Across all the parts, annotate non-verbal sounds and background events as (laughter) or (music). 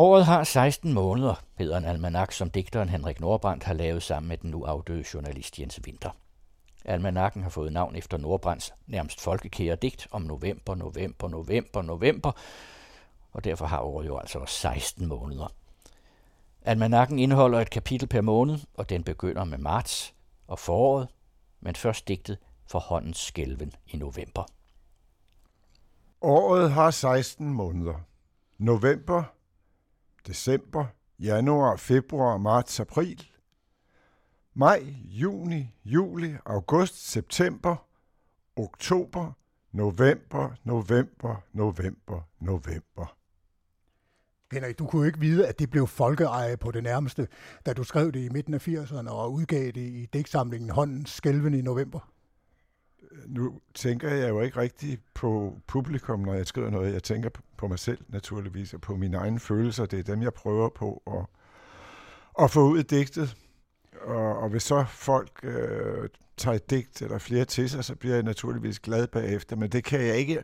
Året har 16 måneder, hedder en almanak, som digteren Henrik Nordbrandt har lavet sammen med den nu afdøde journalist Jens Winter. Almanakken har fået navn efter Nordbrands nærmest folkekære digt om november, november, november, november, og derfor har året jo altså 16 måneder. Almanakken indeholder et kapitel per måned, og den begynder med marts og foråret, men først digtet for håndens skælven i november. Året har 16 måneder. November, december, januar, februar, marts, april. Maj, juni, juli, august, september, oktober, november, november, november, november. Henrik, du kunne jo ikke vide, at det blev folkeeje på det nærmeste, da du skrev det i midten af 80'erne og udgav det i digtsamlingen Håndens Skælven i november. Nu tænker jeg jo ikke rigtig på publikum, når jeg skriver noget. Jeg tænker på mig selv naturligvis, og på mine egne følelser. Det er dem, jeg prøver på at, at få ud i digtet. Og, og hvis så folk øh, tager et digt eller flere til sig, så bliver jeg naturligvis glad bagefter. Men det kan jeg ikke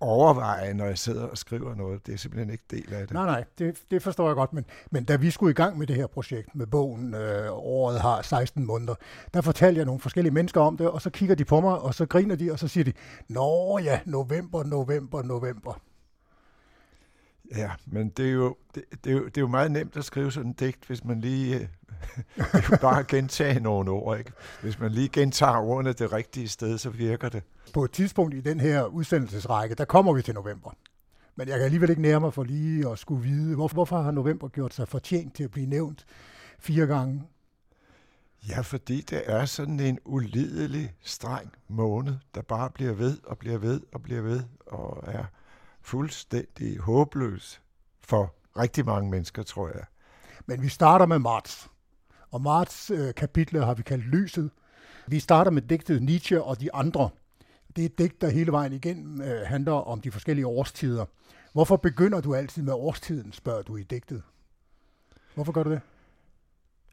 overveje, når jeg sidder og skriver noget. Det er simpelthen ikke del af det. Nej, nej, det, det forstår jeg godt. Men, men da vi skulle i gang med det her projekt med bogen, øh, året har 16 måneder, der fortalte jeg nogle forskellige mennesker om det, og så kigger de på mig, og så griner de, og så siger de, Nå ja, november, november, november. Ja, men det er, jo, det, det, er jo, det er jo meget nemt at skrive sådan en digt, hvis man lige øh, (laughs) bare gentage nogle ord. Ikke? Hvis man lige gentager ordene det rigtige sted, så virker det. På et tidspunkt i den her udsendelsesrække, der kommer vi til november. Men jeg kan alligevel ikke nære mig for lige at skulle vide, hvorfor, hvorfor har november gjort sig fortjent til at blive nævnt fire gange? Ja, fordi det er sådan en ulidelig streng måned, der bare bliver ved og bliver ved og bliver ved og er fuldstændig håbløs for rigtig mange mennesker, tror jeg. Men vi starter med marts. Og marts øh, kapitlet har vi kaldt Lyset. Vi starter med digtet Nietzsche og de andre. Det er et digt, der hele vejen igen øh, handler om de forskellige årstider. Hvorfor begynder du altid med årstiden, spørger du i digtet. Hvorfor gør du det?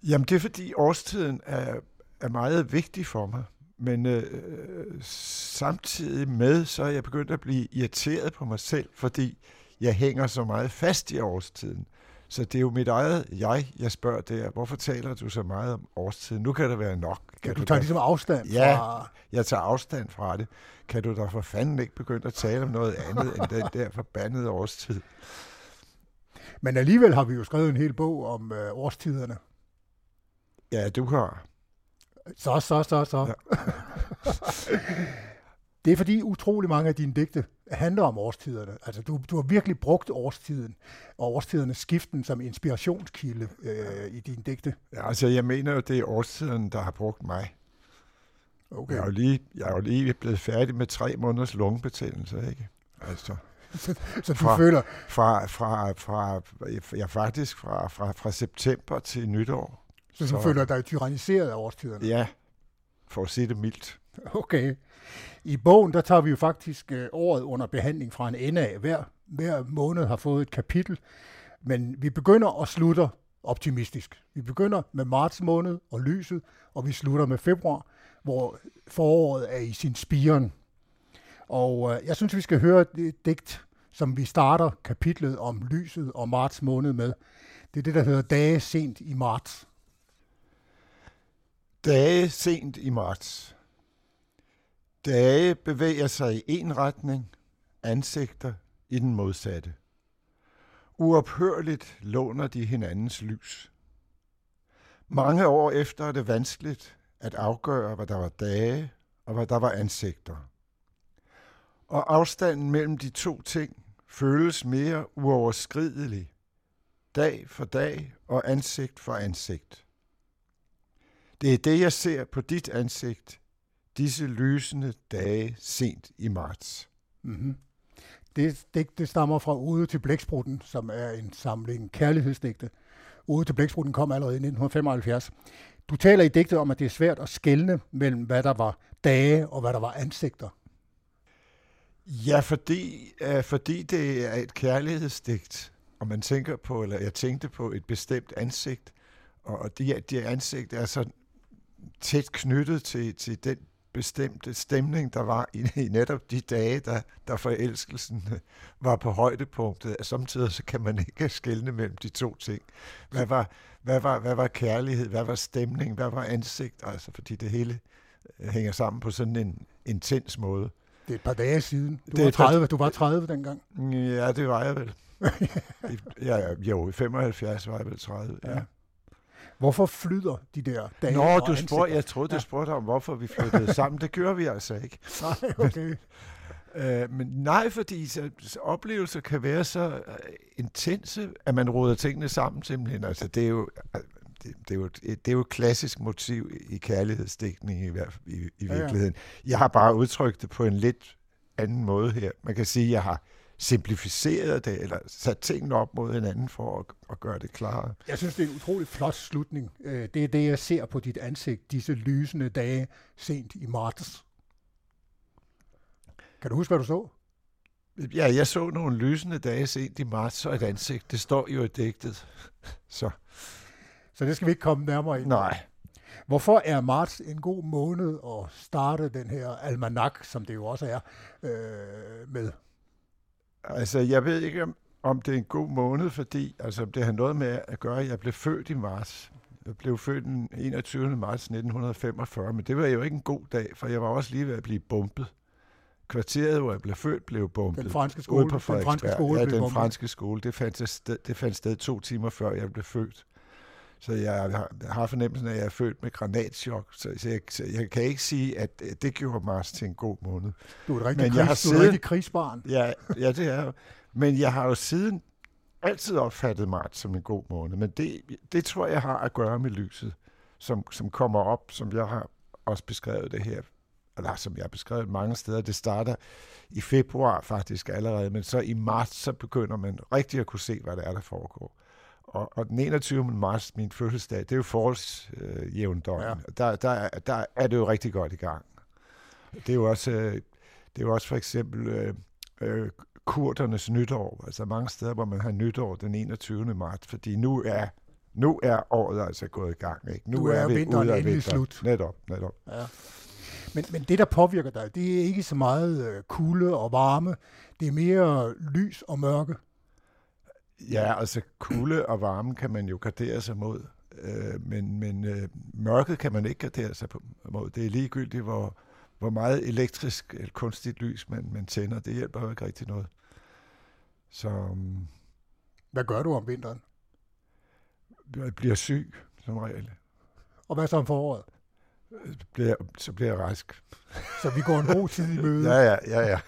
Jamen det er fordi årstiden er, er meget vigtig for mig. Men øh, samtidig med, så er jeg begyndt at blive irriteret på mig selv, fordi jeg hænger så meget fast i årstiden. Så det er jo mit eget jeg, jeg spørger der. Hvorfor taler du så meget om årstiden? Nu kan det være nok. Kan ja, du, du tager da... ligesom afstand fra... Ja, jeg tager afstand fra det. Kan du da for fanden ikke begynde at tale om noget andet end den der forbandede årstid? Men alligevel har vi jo skrevet en hel bog om øh, årstiderne. Ja, du har. Så, så, så, så. Ja. (laughs) det er fordi utrolig mange af dine digte handler om årstiderne. Altså, du, du har virkelig brugt årstiden og årstidernes skiften som inspirationskilde øh, i dine digte. Ja, altså, jeg mener jo, det er årstiden, der har brugt mig. Okay. Jeg er jo lige, jeg er jo lige blevet færdig med tre måneders lungebetændelse, ikke? Altså, så, så du fra, føler... Fra, fra, fra, ja, faktisk fra, fra, fra september til nytår. Så du føler dig tyranniseret af årstiderne? Ja, for at sige det mildt. Okay. I bogen, der tager vi jo faktisk øh, året under behandling fra en ende af. Hver, hver måned har fået et kapitel, men vi begynder og slutter optimistisk. Vi begynder med marts måned og lyset, og vi slutter med februar, hvor foråret er i sin spiren. Og øh, jeg synes, vi skal høre et digt, som vi starter kapitlet om lyset og marts måned med. Det er det, der hedder Dage sent i marts. Dage sent i marts. Dage bevæger sig i en retning, ansigter i den modsatte. Uophørligt låner de hinandens lys. Mange år efter er det vanskeligt at afgøre, hvad der var dage og hvad der var ansigter. Og afstanden mellem de to ting føles mere uoverskridelig, dag for dag og ansigt for ansigt. Det er det, jeg ser på dit ansigt disse lysende dage sent i marts. Mm-hmm. Det digt det stammer fra Ude til Blæksprutten, som er en samling kærlighedsdigte. Ude til Blæksprutten kom allerede i 1975. Du taler i digtet om, at det er svært at skelne mellem, hvad der var dage og hvad der var ansigter. Ja, fordi, uh, fordi det er et kærlighedsdigt, og man tænker på, eller jeg tænkte på et bestemt ansigt, og det, det ansigt er så tæt knyttet til, til den bestemte stemning, der var i, i netop de dage, da, da forelskelsen øh, var på højdepunktet. Samtidig så kan man ikke skelne mellem de to ting. Hvad var, hvad, var, hvad var kærlighed? Hvad var stemning? Hvad var ansigt? Altså, fordi det hele øh, hænger sammen på sådan en intens måde. Det er et par dage siden. Du, det var, 30, du var 30 dengang. Ja, det var jeg vel. (laughs) ja, jo, i 75 var jeg vel 30, ja. ja. Hvorfor flyder de der dage Nå, du spurgte, jeg troede, du spurgte om, hvorfor vi flyttede (laughs) sammen. Det gør vi altså ikke. (laughs) Nej, okay. (laughs) Øh, men nej, fordi så, så oplevelser kan være så uh, intense, at man råder tingene sammen simpelthen. Altså, det er jo, det, det, er jo, det er jo et klassisk motiv i kærlighedsdækning i, i, i virkeligheden. Ja, ja. Jeg har bare udtrykt det på en lidt anden måde her. Man kan sige, at jeg har simplificeret det, eller sat tingene op mod hinanden for at, at gøre det klare. Jeg synes, det er en utrolig flot slutning. Øh, det er det, jeg ser på dit ansigt, disse lysende dage sent i marts. Kan du huske, hvad du så? Ja, jeg så nogle lysende dage sent i marts og et ansigt. Det står jo i digtet. (laughs) Så. Så det skal vi ikke komme nærmere ind Nej. Hvorfor er marts en god måned at starte den her almanak, som det jo også er, øh, med? Altså, jeg ved ikke, om, om det er en god måned, fordi altså, det har noget med at gøre, at jeg blev født i marts. Jeg blev født den 21. marts 1945, men det var jo ikke en god dag, for jeg var også lige ved at blive bumpet. Kvarteret, hvor jeg blev født, blev bumpet. Den franske skole, på den franske skole ja, den franske skole. Det fandt, sted, det fandt sted to timer før jeg blev født. Så jeg har, jeg fornemmelsen af, at jeg er født med granatschok. Så, så, jeg, så jeg kan ikke sige, at det gjorde Mars til en god måned. Du er et rigtig, krigs, siden, du er rigtig krigsbarn. Ja, ja, det er Men jeg har jo siden altid opfattet marts som en god måned. Men det, det tror jeg har at gøre med lyset, som, som kommer op, som jeg har også beskrevet det her eller som jeg har beskrevet mange steder, det starter i februar faktisk allerede, men så i marts, så begynder man rigtig at kunne se, hvad det er, der foregår. Og, og den 21. marts, min fødselsdag, det er jo forårsjævndøgn. Øh, ja. der, der, der er det jo rigtig godt i gang. Det er jo også, øh, det er jo også for eksempel øh, øh, kurdernes nytår. Altså mange steder, hvor man har nytår den 21. marts, fordi nu er nu er året altså gået i gang. Ikke? Nu, nu er, er vi vinteren endelig vinter. slut. Netop, netop. Ja. Men, men det, der påvirker dig, det er ikke så meget øh, kulde og varme. Det er mere lys og mørke. Ja, altså kulde og varme kan man jo gardere sig mod, øh, men, men øh, mørket kan man ikke gardere sig på, mod. Det er ligegyldigt, hvor, hvor meget elektrisk eller kunstigt lys man, man tænder. Det hjælper jo ikke rigtig noget. Så, um, hvad gør du om vinteren? Jeg bliver syg, som regel. Og hvad så om foråret? Bliver, så bliver jeg rask. Så vi går en god tid i møde? (laughs) ja, ja, ja, ja.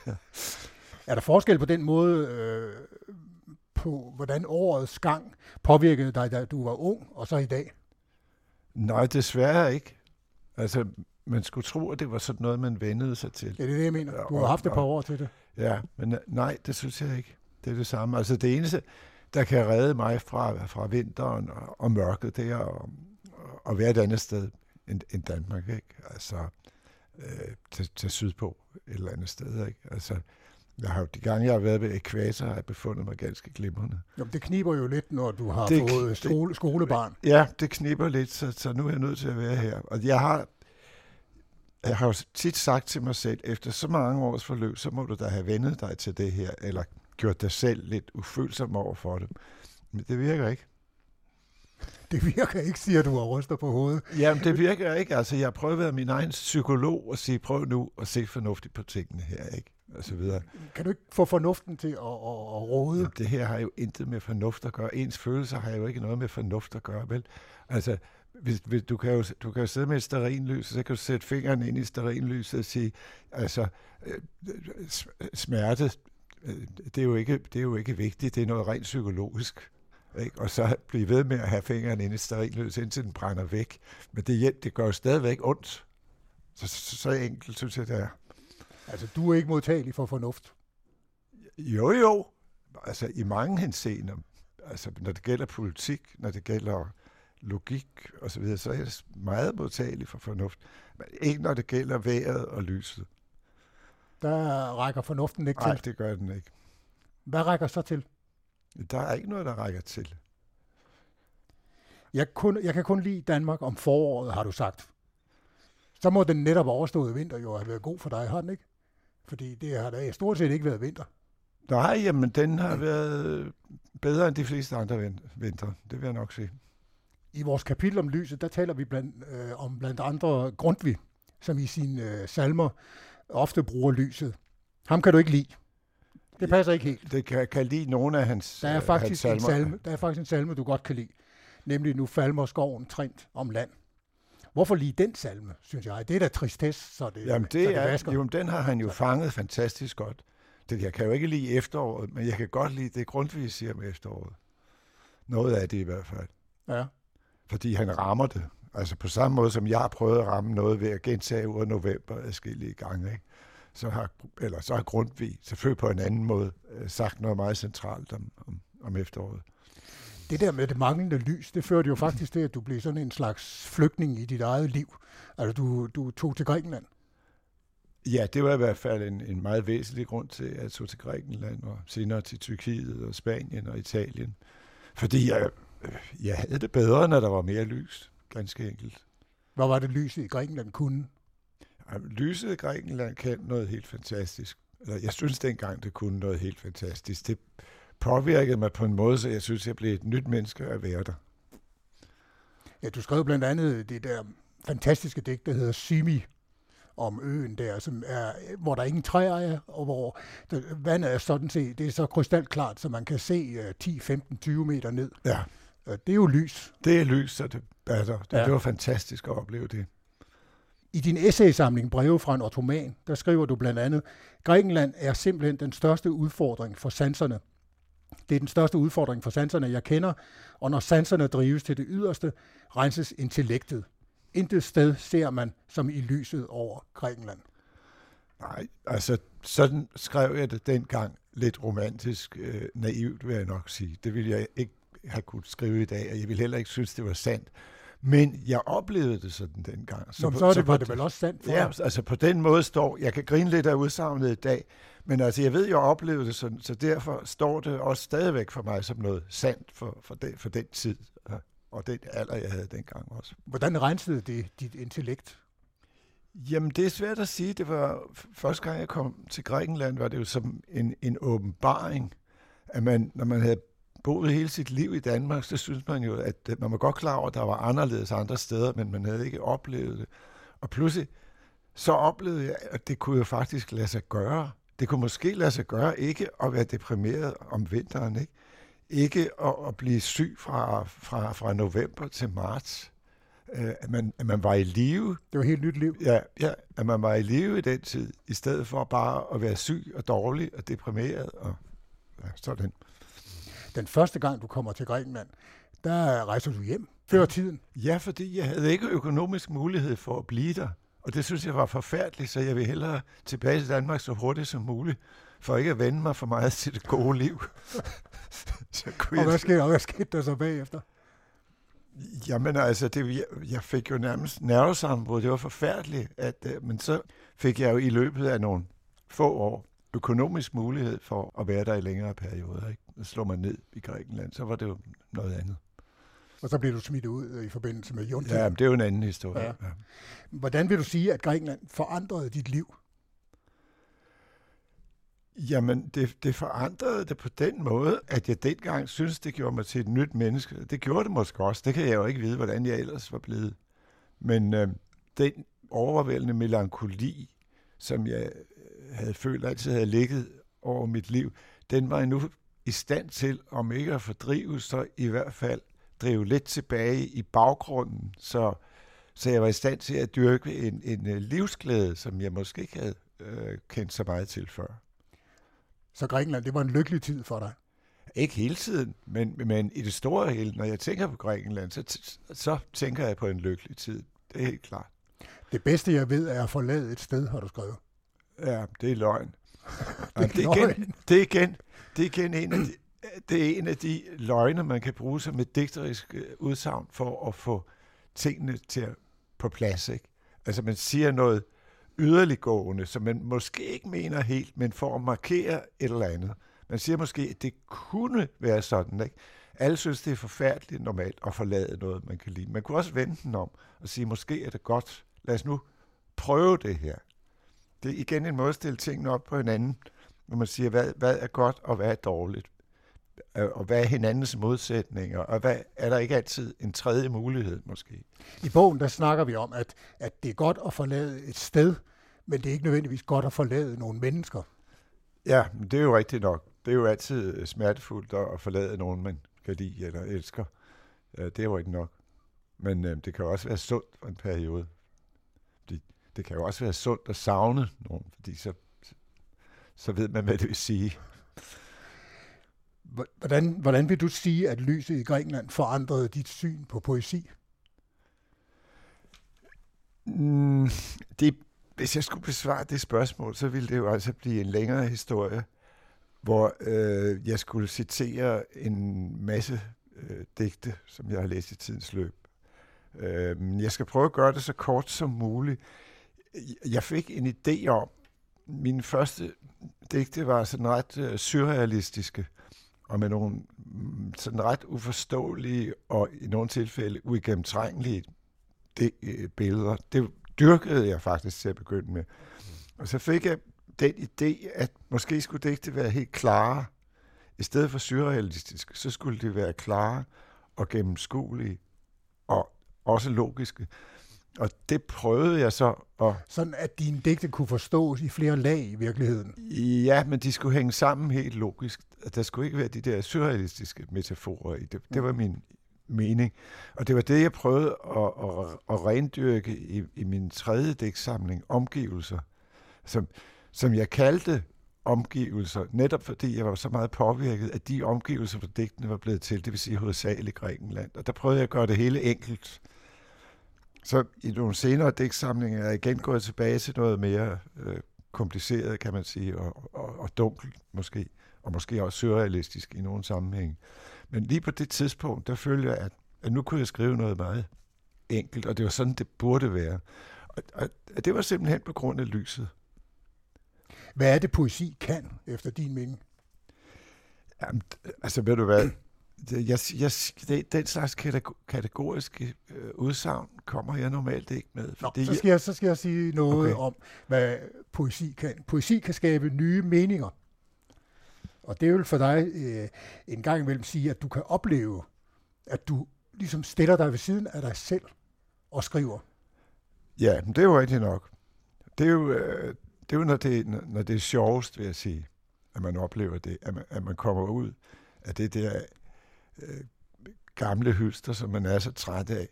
Er der forskel på den måde, øh, på, hvordan årets gang påvirkede dig, da du var ung, og så i dag? Nej, desværre ikke. Altså, man skulle tro, at det var sådan noget, man vendede sig til. Ja, det er det, jeg mener. Du har og, haft et par år til det. Ja, men nej, det synes jeg ikke. Det er det samme. Altså, det eneste, der kan redde mig fra, fra vinteren og, og mørket, det er at, at være et andet sted end, end Danmark, ikke? Altså, øh, til, til sydpå et eller andet sted, ikke? Altså, jeg har, de gange, jeg har været ved ekvator, har jeg befundet mig ganske glimrende. Jo, det kniber jo lidt, når du har det, fået skole, skolebarn. Ja, det kniber lidt, så, så nu er jeg nødt til at være her. Og jeg har, jeg har jo tit sagt til mig selv, efter så mange års forløb, så må du da have vendet dig til det her, eller gjort dig selv lidt ufølsom over for det. Men det virker ikke. Det virker ikke, siger du og ryster på hovedet. Jamen, det virker ikke. Altså, jeg har prøvet at være min egen psykolog og sige, prøv nu at se fornuftigt på tingene her, ikke? Og så videre. Kan du ikke få fornuften til at, at, at råde? Jamen, det her har jo intet med fornuft at gøre. Ens følelser har jo ikke noget med fornuft at gøre, vel? Altså, hvis, hvis, du, kan jo, du kan jo sidde med et sterinlys, så kan du sætte fingeren ind i sterinlyset og sige, altså, øh, smerte, øh, det er, jo ikke, det er jo ikke vigtigt, det er noget rent psykologisk. Ikke? Og så blive ved med at have fingeren ind i sterinlys, indtil den brænder væk. Men det, det gør jo stadigvæk ondt. Så, så, så enkelt synes jeg, det er. Altså, du er ikke modtagelig for fornuft? Jo, jo. Altså, i mange henseender. Altså, når det gælder politik, når det gælder logik og så videre, så er jeg meget modtagelig for fornuft. Men ikke når det gælder vejret og lyset. Der rækker fornuften ikke Nej, til? det gør den ikke. Hvad rækker så til? Der er ikke noget, der rækker til. Jeg, kun, jeg kan kun lide Danmark om foråret, har du sagt. Så må den netop overståede vinter jo have været god for dig, har den ikke? Fordi det har da stort set ikke været vinter. Nej, jamen den har været bedre end de fleste andre vinter, det vil jeg nok sige. I vores kapitel om lyset, der taler vi blandt, øh, om blandt andre Grundtvig, som i sine øh, salmer ofte bruger lyset. Ham kan du ikke lide. Det passer ikke helt. Det kan, kan lide nogle af hans der er faktisk hans salmer. En salme, der er faktisk en salme, du godt kan lide. Nemlig Nu falmer skoven trint om land. Hvorfor lige den salme, synes jeg? Det er da tristesse, så det, Jamen det, så det er, vasker. Jo, den har han jo fanget fantastisk godt. Det, jeg kan jo ikke lide efteråret, men jeg kan godt lide det Grundtvig siger med efteråret. Noget af det i hvert fald. Ja. Fordi han rammer det. Altså på samme måde, som jeg har prøvet at ramme noget ved at gentage ud af november adskillige gange. Ikke? Så, har, eller så har Grundtvig selvfølgelig på en anden måde øh, sagt noget meget centralt om, om, om efteråret. Det der med det manglende lys, det førte jo faktisk til, at du blev sådan en slags flygtning i dit eget liv. Altså du, du tog til Grækenland. Ja, det var i hvert fald en, en meget væsentlig grund til, at jeg tog til Grækenland og senere til Tyrkiet og Spanien og Italien. Fordi jeg, jeg havde det bedre, når der var mere lys, ganske enkelt. Hvad var det lyset i Grækenland kunne? Lyset i Grækenland kan noget helt fantastisk. Jeg synes dengang, det kunne noget helt fantastisk. Det påvirkede mig på en måde, så jeg synes, jeg blev et nyt menneske at være der. Ja, du skrev blandt andet det der fantastiske digt, der hedder Simi, om øen der, som er, hvor der ingen træer er, og hvor der, vandet er sådan set, det er så krystalklart, så man kan se 10, 15, 20 meter ned. Ja. Det er jo lys. Det er lys, så det batter. Det, ja. det var fantastisk at opleve det. I din essaysamling Breve fra en ottoman, der skriver du blandt andet, Grækenland er simpelthen den største udfordring for sanserne. Det er den største udfordring for sanserne, jeg kender, og når sanserne drives til det yderste, renses intellektet. Intet sted ser man som i lyset over Grækenland. Nej, altså sådan skrev jeg det dengang lidt romantisk øh, naivt, vil jeg nok sige. Det ville jeg ikke have kunnet skrive i dag, og jeg ville heller ikke synes, det var sandt. Men jeg oplevede det sådan dengang. Så, Nå, på, så, det, så var det vel også sandt for Ja, altså på den måde står, jeg kan grine lidt af udsagnet i dag, men altså jeg ved, jeg oplevede det sådan, så derfor står det også stadigvæk for mig som noget sandt for, for, den, for den tid, og den alder, jeg havde dengang også. Hvordan rensede det dit intellekt? Jamen, det er svært at sige. Det var første gang, jeg kom til Grækenland, var det jo som en, en åbenbaring, at man, når man havde boet hele sit liv i Danmark, så synes man jo, at man var godt klar over, at der var anderledes andre steder, men man havde ikke oplevet det. Og pludselig, så oplevede jeg, at det kunne jo faktisk lade sig gøre. Det kunne måske lade sig gøre ikke at være deprimeret om vinteren, ikke? Ikke at, at blive syg fra, fra, fra november til marts. Uh, at, man, at man var i live. Det var helt nyt liv. Ja, ja, at man var i live i den tid, i stedet for bare at være syg og dårlig og deprimeret og ja, sådan den første gang, du kommer til Grækenland, der rejser du hjem før tiden. Ja, fordi jeg havde ikke økonomisk mulighed for at blive der. Og det synes jeg var forfærdeligt, så jeg vil hellere tilbage til Danmark så hurtigt som muligt, for ikke at vende mig for meget til det gode liv. (laughs) så kunne og, hvad skete, og hvad skete der så bagefter? Jamen altså, det, jeg, fik jo nærmest nervesambrud. Det var forfærdeligt. At, uh, men så fik jeg jo i løbet af nogle få år økonomisk mulighed for at være der i længere perioder. Ikke? slår man ned i Grækenland, så var det jo noget andet. Og så blev du smidt ud øh, i forbindelse med Junta. Ja, men det er jo en anden historie. Ja. Ja. Hvordan vil du sige, at Grækenland forandrede dit liv? Jamen, det, det forandrede det på den måde, at jeg dengang synes, det gjorde mig til et nyt menneske. Det gjorde det måske også. Det kan jeg jo ikke vide, hvordan jeg ellers var blevet. Men øh, den overvældende melankoli, som jeg havde følt altid havde ligget over mit liv, den var jeg nu i stand til, om ikke at fordrive, så i hvert fald drive lidt tilbage i baggrunden, så, så jeg var i stand til at dyrke en, en øh, livsglæde, som jeg måske ikke havde øh, kendt så meget til før. Så Grækenland, det var en lykkelig tid for dig? Ikke hele tiden, men, men i det store hele, når jeg tænker på Grækenland, så, så tænker jeg på en lykkelig tid. Det er helt klart. Det bedste, jeg ved, er at forlade et sted, har du skrevet. Ja, det er løgn. (laughs) det, er det, er igen, det, er igen, det er igen en af de, det er en af de løgne, man kan bruge som et digterisk øh, udsagn for at få tingene til at, på plads. Ikke? Altså man siger noget yderliggående, som man måske ikke mener helt, men for at markere et eller andet. Man siger måske, at det kunne være sådan. Ikke? Alle synes, det er forfærdeligt normalt at forlade noget, man kan lide. Man kunne også vende den om og sige, måske er det godt. Lad os nu prøve det her. Det er igen en måde at stille tingene op på hinanden, når man siger, hvad, hvad er godt og hvad er dårligt. Øh, og hvad er hinandens modsætninger, og hvad, er der ikke altid en tredje mulighed måske? I bogen der snakker vi om, at, at det er godt at forlade et sted, men det er ikke nødvendigvis godt at forlade nogle mennesker. Ja, men det er jo rigtigt nok. Det er jo altid smertefuldt at forlade nogen, man kan lide eller elsker. Ja, det er jo ikke nok. Men øh, det kan også være sundt for en periode. Det kan jo også være sundt at savne nogen, fordi så, så ved man, hvad det vil sige. Hvordan, hvordan vil du sige, at lyset i Grækenland forandrede dit syn på poesi? Mm, det, hvis jeg skulle besvare det spørgsmål, så ville det jo altså blive en længere historie, hvor øh, jeg skulle citere en masse øh, digte, som jeg har læst i tidens løb. Øh, men jeg skal prøve at gøre det så kort som muligt. Øh, jeg fik en idé om, min første digte var sådan ret øh, surrealistiske, og med nogle mm, sådan ret uforståelige og i nogle tilfælde uigennemtrængelige de, øh, billeder. Det dyrkede jeg faktisk til at begynde med. Og så fik jeg den idé, at måske skulle digte være helt klare. I stedet for surrealistiske, så skulle det være klare og gennemskuelige og også logiske. Og det prøvede jeg så at... Sådan at dine digte kunne forstås i flere lag i virkeligheden? Ja, men de skulle hænge sammen helt logisk. Der skulle ikke være de der surrealistiske metaforer i det. Det var min mening. Og det var det, jeg prøvede at, at, at rendyrke i, i min tredje digtsamling, Omgivelser, som, som jeg kaldte omgivelser, netop fordi jeg var så meget påvirket, at de omgivelser, hvor digtene var blevet til, det vil sige hovedsageligt Grækenland. Og der prøvede jeg at gøre det hele enkelt. Så i nogle senere digtsamlinger er jeg igen gået tilbage til noget mere øh, kompliceret, kan man sige, og, og, og dunkelt måske, og måske også surrealistisk i nogle sammenhæng. Men lige på det tidspunkt, der følte jeg, at, at nu kunne jeg skrive noget meget enkelt, og det var sådan, det burde være. Og, og, det var simpelthen på grund af lyset. Hvad er det, poesi kan, efter din mening? Jamen, altså ved du hvad, jeg, jeg, det, den slags kategoriske øh, udsagn kommer jeg normalt ikke med. Fordi Nå, så, skal jeg, så skal jeg sige noget okay. om, hvad poesi kan. Poesi kan skabe nye meninger. Og det vil for dig øh, en gang imellem sige, at du kan opleve, at du ligesom stiller dig ved siden af dig selv og skriver. Ja, men det er jo rigtigt nok. Det er jo, øh, det er jo når, det, når det er sjovest, vil jeg sige, at man oplever det, at man, at man kommer ud af det der øh, gamle hylster, som man er så træt af,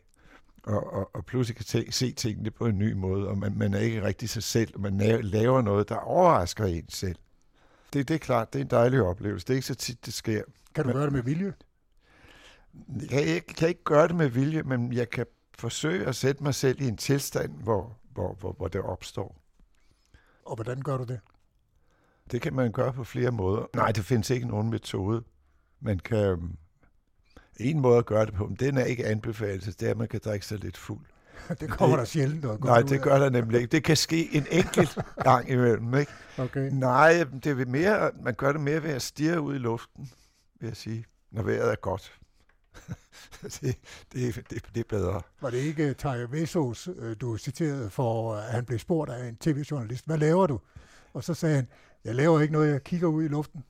og, og, og pludselig kan te, se tingene på en ny måde, og man, man er ikke rigtig sig selv, og man laver noget, der overrasker en selv. Det, det er klart, det er en dejlig oplevelse. Det er ikke så tit, det sker. Kan du men, gøre det med vilje? Jeg kan, jeg kan ikke gøre det med vilje, men jeg kan forsøge at sætte mig selv i en tilstand, hvor, hvor, hvor, hvor det opstår. Og hvordan gør du det? Det kan man gøre på flere måder. Nej, det findes ikke nogen metode. Man kan... En måde at gøre det på, men den er ikke anbefalet, det er, at man kan drikke sig lidt fuld. (laughs) Det kommer det, der sjældent noget Nej, det gør der nemlig ikke. Det kan ske en enkelt (laughs) gang imellem, ikke? Okay. Nej, det er mere, man gør det mere ved at stirre ud i luften, vil jeg sige, når vejret er godt. (laughs) det, det, det, det er bedre. Var det ikke Taja Vesos, øh, du citerede for, at han blev spurgt af en tv-journalist, hvad laver du? Og så sagde han, jeg laver ikke noget, jeg kigger ud i luften.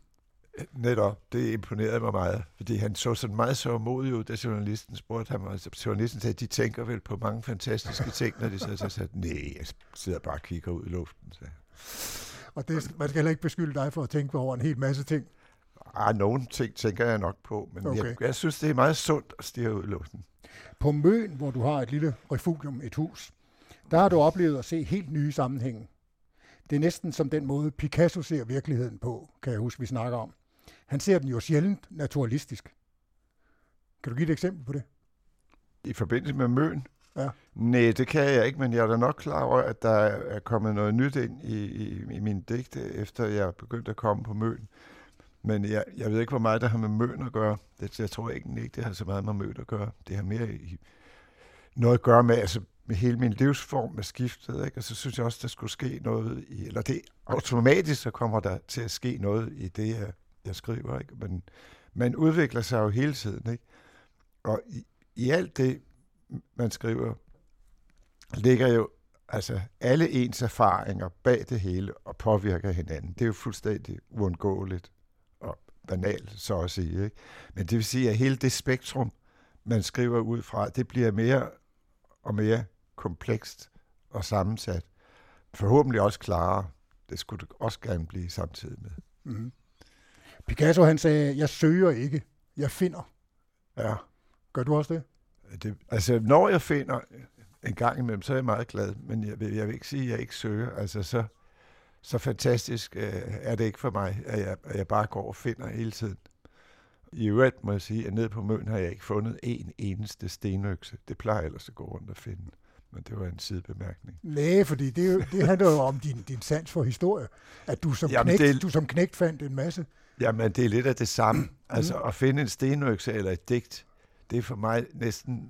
Netop, det imponerede mig meget, fordi han så sådan meget så modig ud, da journalisten spurgte ham, og journalisten sagde, de tænker vel på mange fantastiske ting, når de så sagde, nej, jeg sidder bare og kigger ud i luften. Så. Og det, man skal heller ikke beskylde dig for at tænke over en hel masse ting. Ah, nogle ting tænker jeg nok på, men okay. jeg, jeg synes, det er meget sundt at stige ud i luften. På Møn, hvor du har et lille refugium, et hus, der har du oplevet at se helt nye sammenhænge. Det er næsten som den måde, Picasso ser virkeligheden på, kan jeg huske, vi snakker om. Han ser den jo sjældent naturalistisk. Kan du give et eksempel på det? I forbindelse med Møn? Ja. Nej, det kan jeg ikke, men jeg er da nok klar over, at der er kommet noget nyt ind i, i, i min digte, efter jeg begyndte at komme på Møn. Men jeg, jeg ved ikke, hvor meget der har med Møn at gøre. Det, jeg tror ikke, det har så meget med Møn at gøre. Det har mere i, noget at gøre med, altså med hele min livsform med skiftet, ikke? og så synes jeg også, der skulle ske noget i, eller det automatisk, så kommer der til at ske noget i det, jeg jeg skriver, ikke? Men man udvikler sig jo hele tiden, ikke? Og i, i alt det, man skriver, ligger jo Altså, alle ens erfaringer bag det hele og påvirker hinanden. Det er jo fuldstændig uundgåeligt og banalt, så at sige. Ikke? Men det vil sige, at hele det spektrum, man skriver ud fra, det bliver mere og mere komplekst og sammensat. Forhåbentlig også klarere. Det skulle det også gerne blive samtidig med. Mm-hmm. Picasso han sagde, jeg søger ikke, jeg finder. Ja. Gør du også det? det altså, når jeg finder en gang imellem, så er jeg meget glad, men jeg vil, jeg vil ikke sige, at jeg ikke søger. Altså, så, så fantastisk øh, er det ikke for mig, at jeg, at jeg bare går og finder hele tiden. I øvrigt må jeg sige, at nede på Møn har jeg ikke fundet en eneste stenøkse. Det plejer jeg ellers at gå rundt og finde. Men det var en sidebemærkning. Nej, fordi det, det handler jo om din, din sans for historie. At du som, Jamen, knægt, det, du som knægt fandt en masse. Jamen, det er lidt af det samme. altså, at finde en stenøkse eller et digt, det er for mig næsten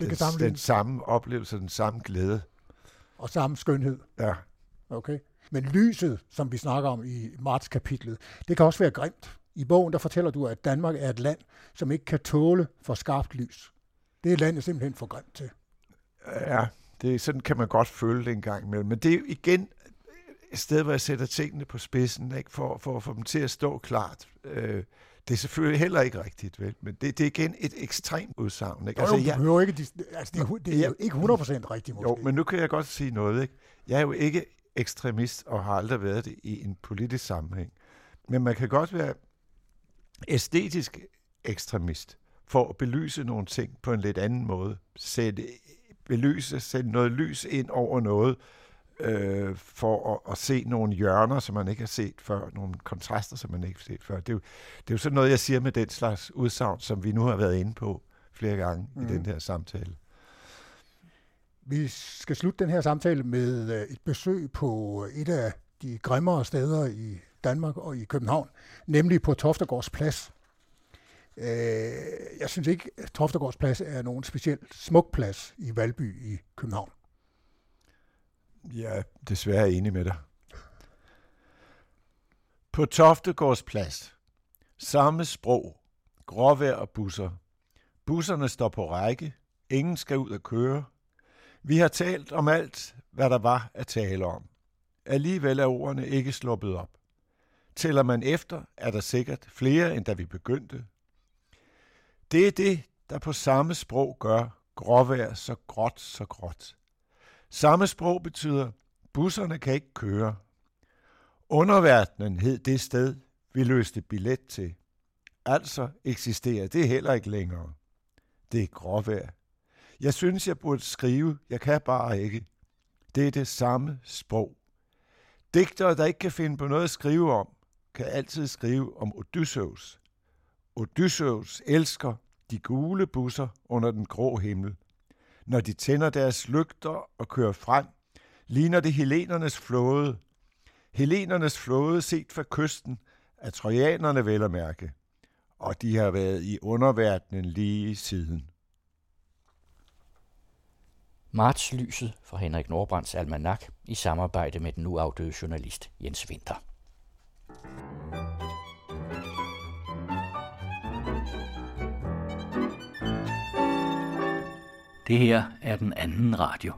det den, den samme oplevelse, den samme glæde. Og samme skønhed. Ja. Okay. Men lyset, som vi snakker om i marts-kapitlet, det kan også være grimt. I bogen der fortæller du, at Danmark er et land, som ikke kan tåle for skarpt lys. Det er landet simpelthen for grimt til. Ja, det, sådan kan man godt føle det en gang imellem. Men det er igen et sted, hvor jeg sætter tingene på spidsen, ikke? For, for at få dem til at stå klart. Øh, det er selvfølgelig heller ikke rigtigt, vel? men det, det er igen et ekstremt udsagn. Ikke? Altså, jo, jeg, jo ikke, altså, det, er, det er jo ikke 100% rigtigt måske. Jo, men nu kan jeg godt sige noget. Ikke? Jeg er jo ikke ekstremist og har aldrig været det i en politisk sammenhæng. Men man kan godt være æstetisk ekstremist for at belyse nogle ting på en lidt anden måde. Sætte, belyse, sætte noget lys ind over noget, øh, for at, at se nogle hjørner, som man ikke har set før, nogle kontraster, som man ikke har set før. Det er, jo, det er jo sådan noget, jeg siger med den slags udsagn, som vi nu har været inde på flere gange mm. i den her samtale. Vi skal slutte den her samtale med øh, et besøg på et af de grimmere steder i Danmark og i København, nemlig på Toftegårds Plads. Øh, jeg synes ikke, at Toftegårds Plads er nogen specielt smuk plads i Valby i København. Jeg er desværre enig med dig. På Toftegårds Plads. Samme sprog. Gråvejr og busser. Busserne står på række. Ingen skal ud at køre. Vi har talt om alt, hvad der var at tale om. Alligevel er ordene ikke sluppet op. Tæller man efter, er der sikkert flere, end da vi begyndte. Det er det, der på samme sprog gør gråvejr så gråt, så gråt. Samme sprog betyder, busserne kan ikke køre. Underverdenen hed det sted, vi løste billet til. Altså eksisterer det heller ikke længere. Det er gråvejr. Jeg synes, jeg burde skrive, jeg kan bare ikke. Det er det samme sprog. Digtere, der ikke kan finde på noget at skrive om, kan altid skrive om Odysseus. Odysseus elsker de gule busser under den grå himmel – når de tænder deres lygter og kører frem, ligner det helenernes flåde. Helenernes flåde set fra kysten af trojanerne vel at mærke, og de har været i underverdenen lige siden. Martslyset fra Henrik Nordbrands almanak i samarbejde med den nu afdøde journalist Jens Winter. Det her er den anden radio.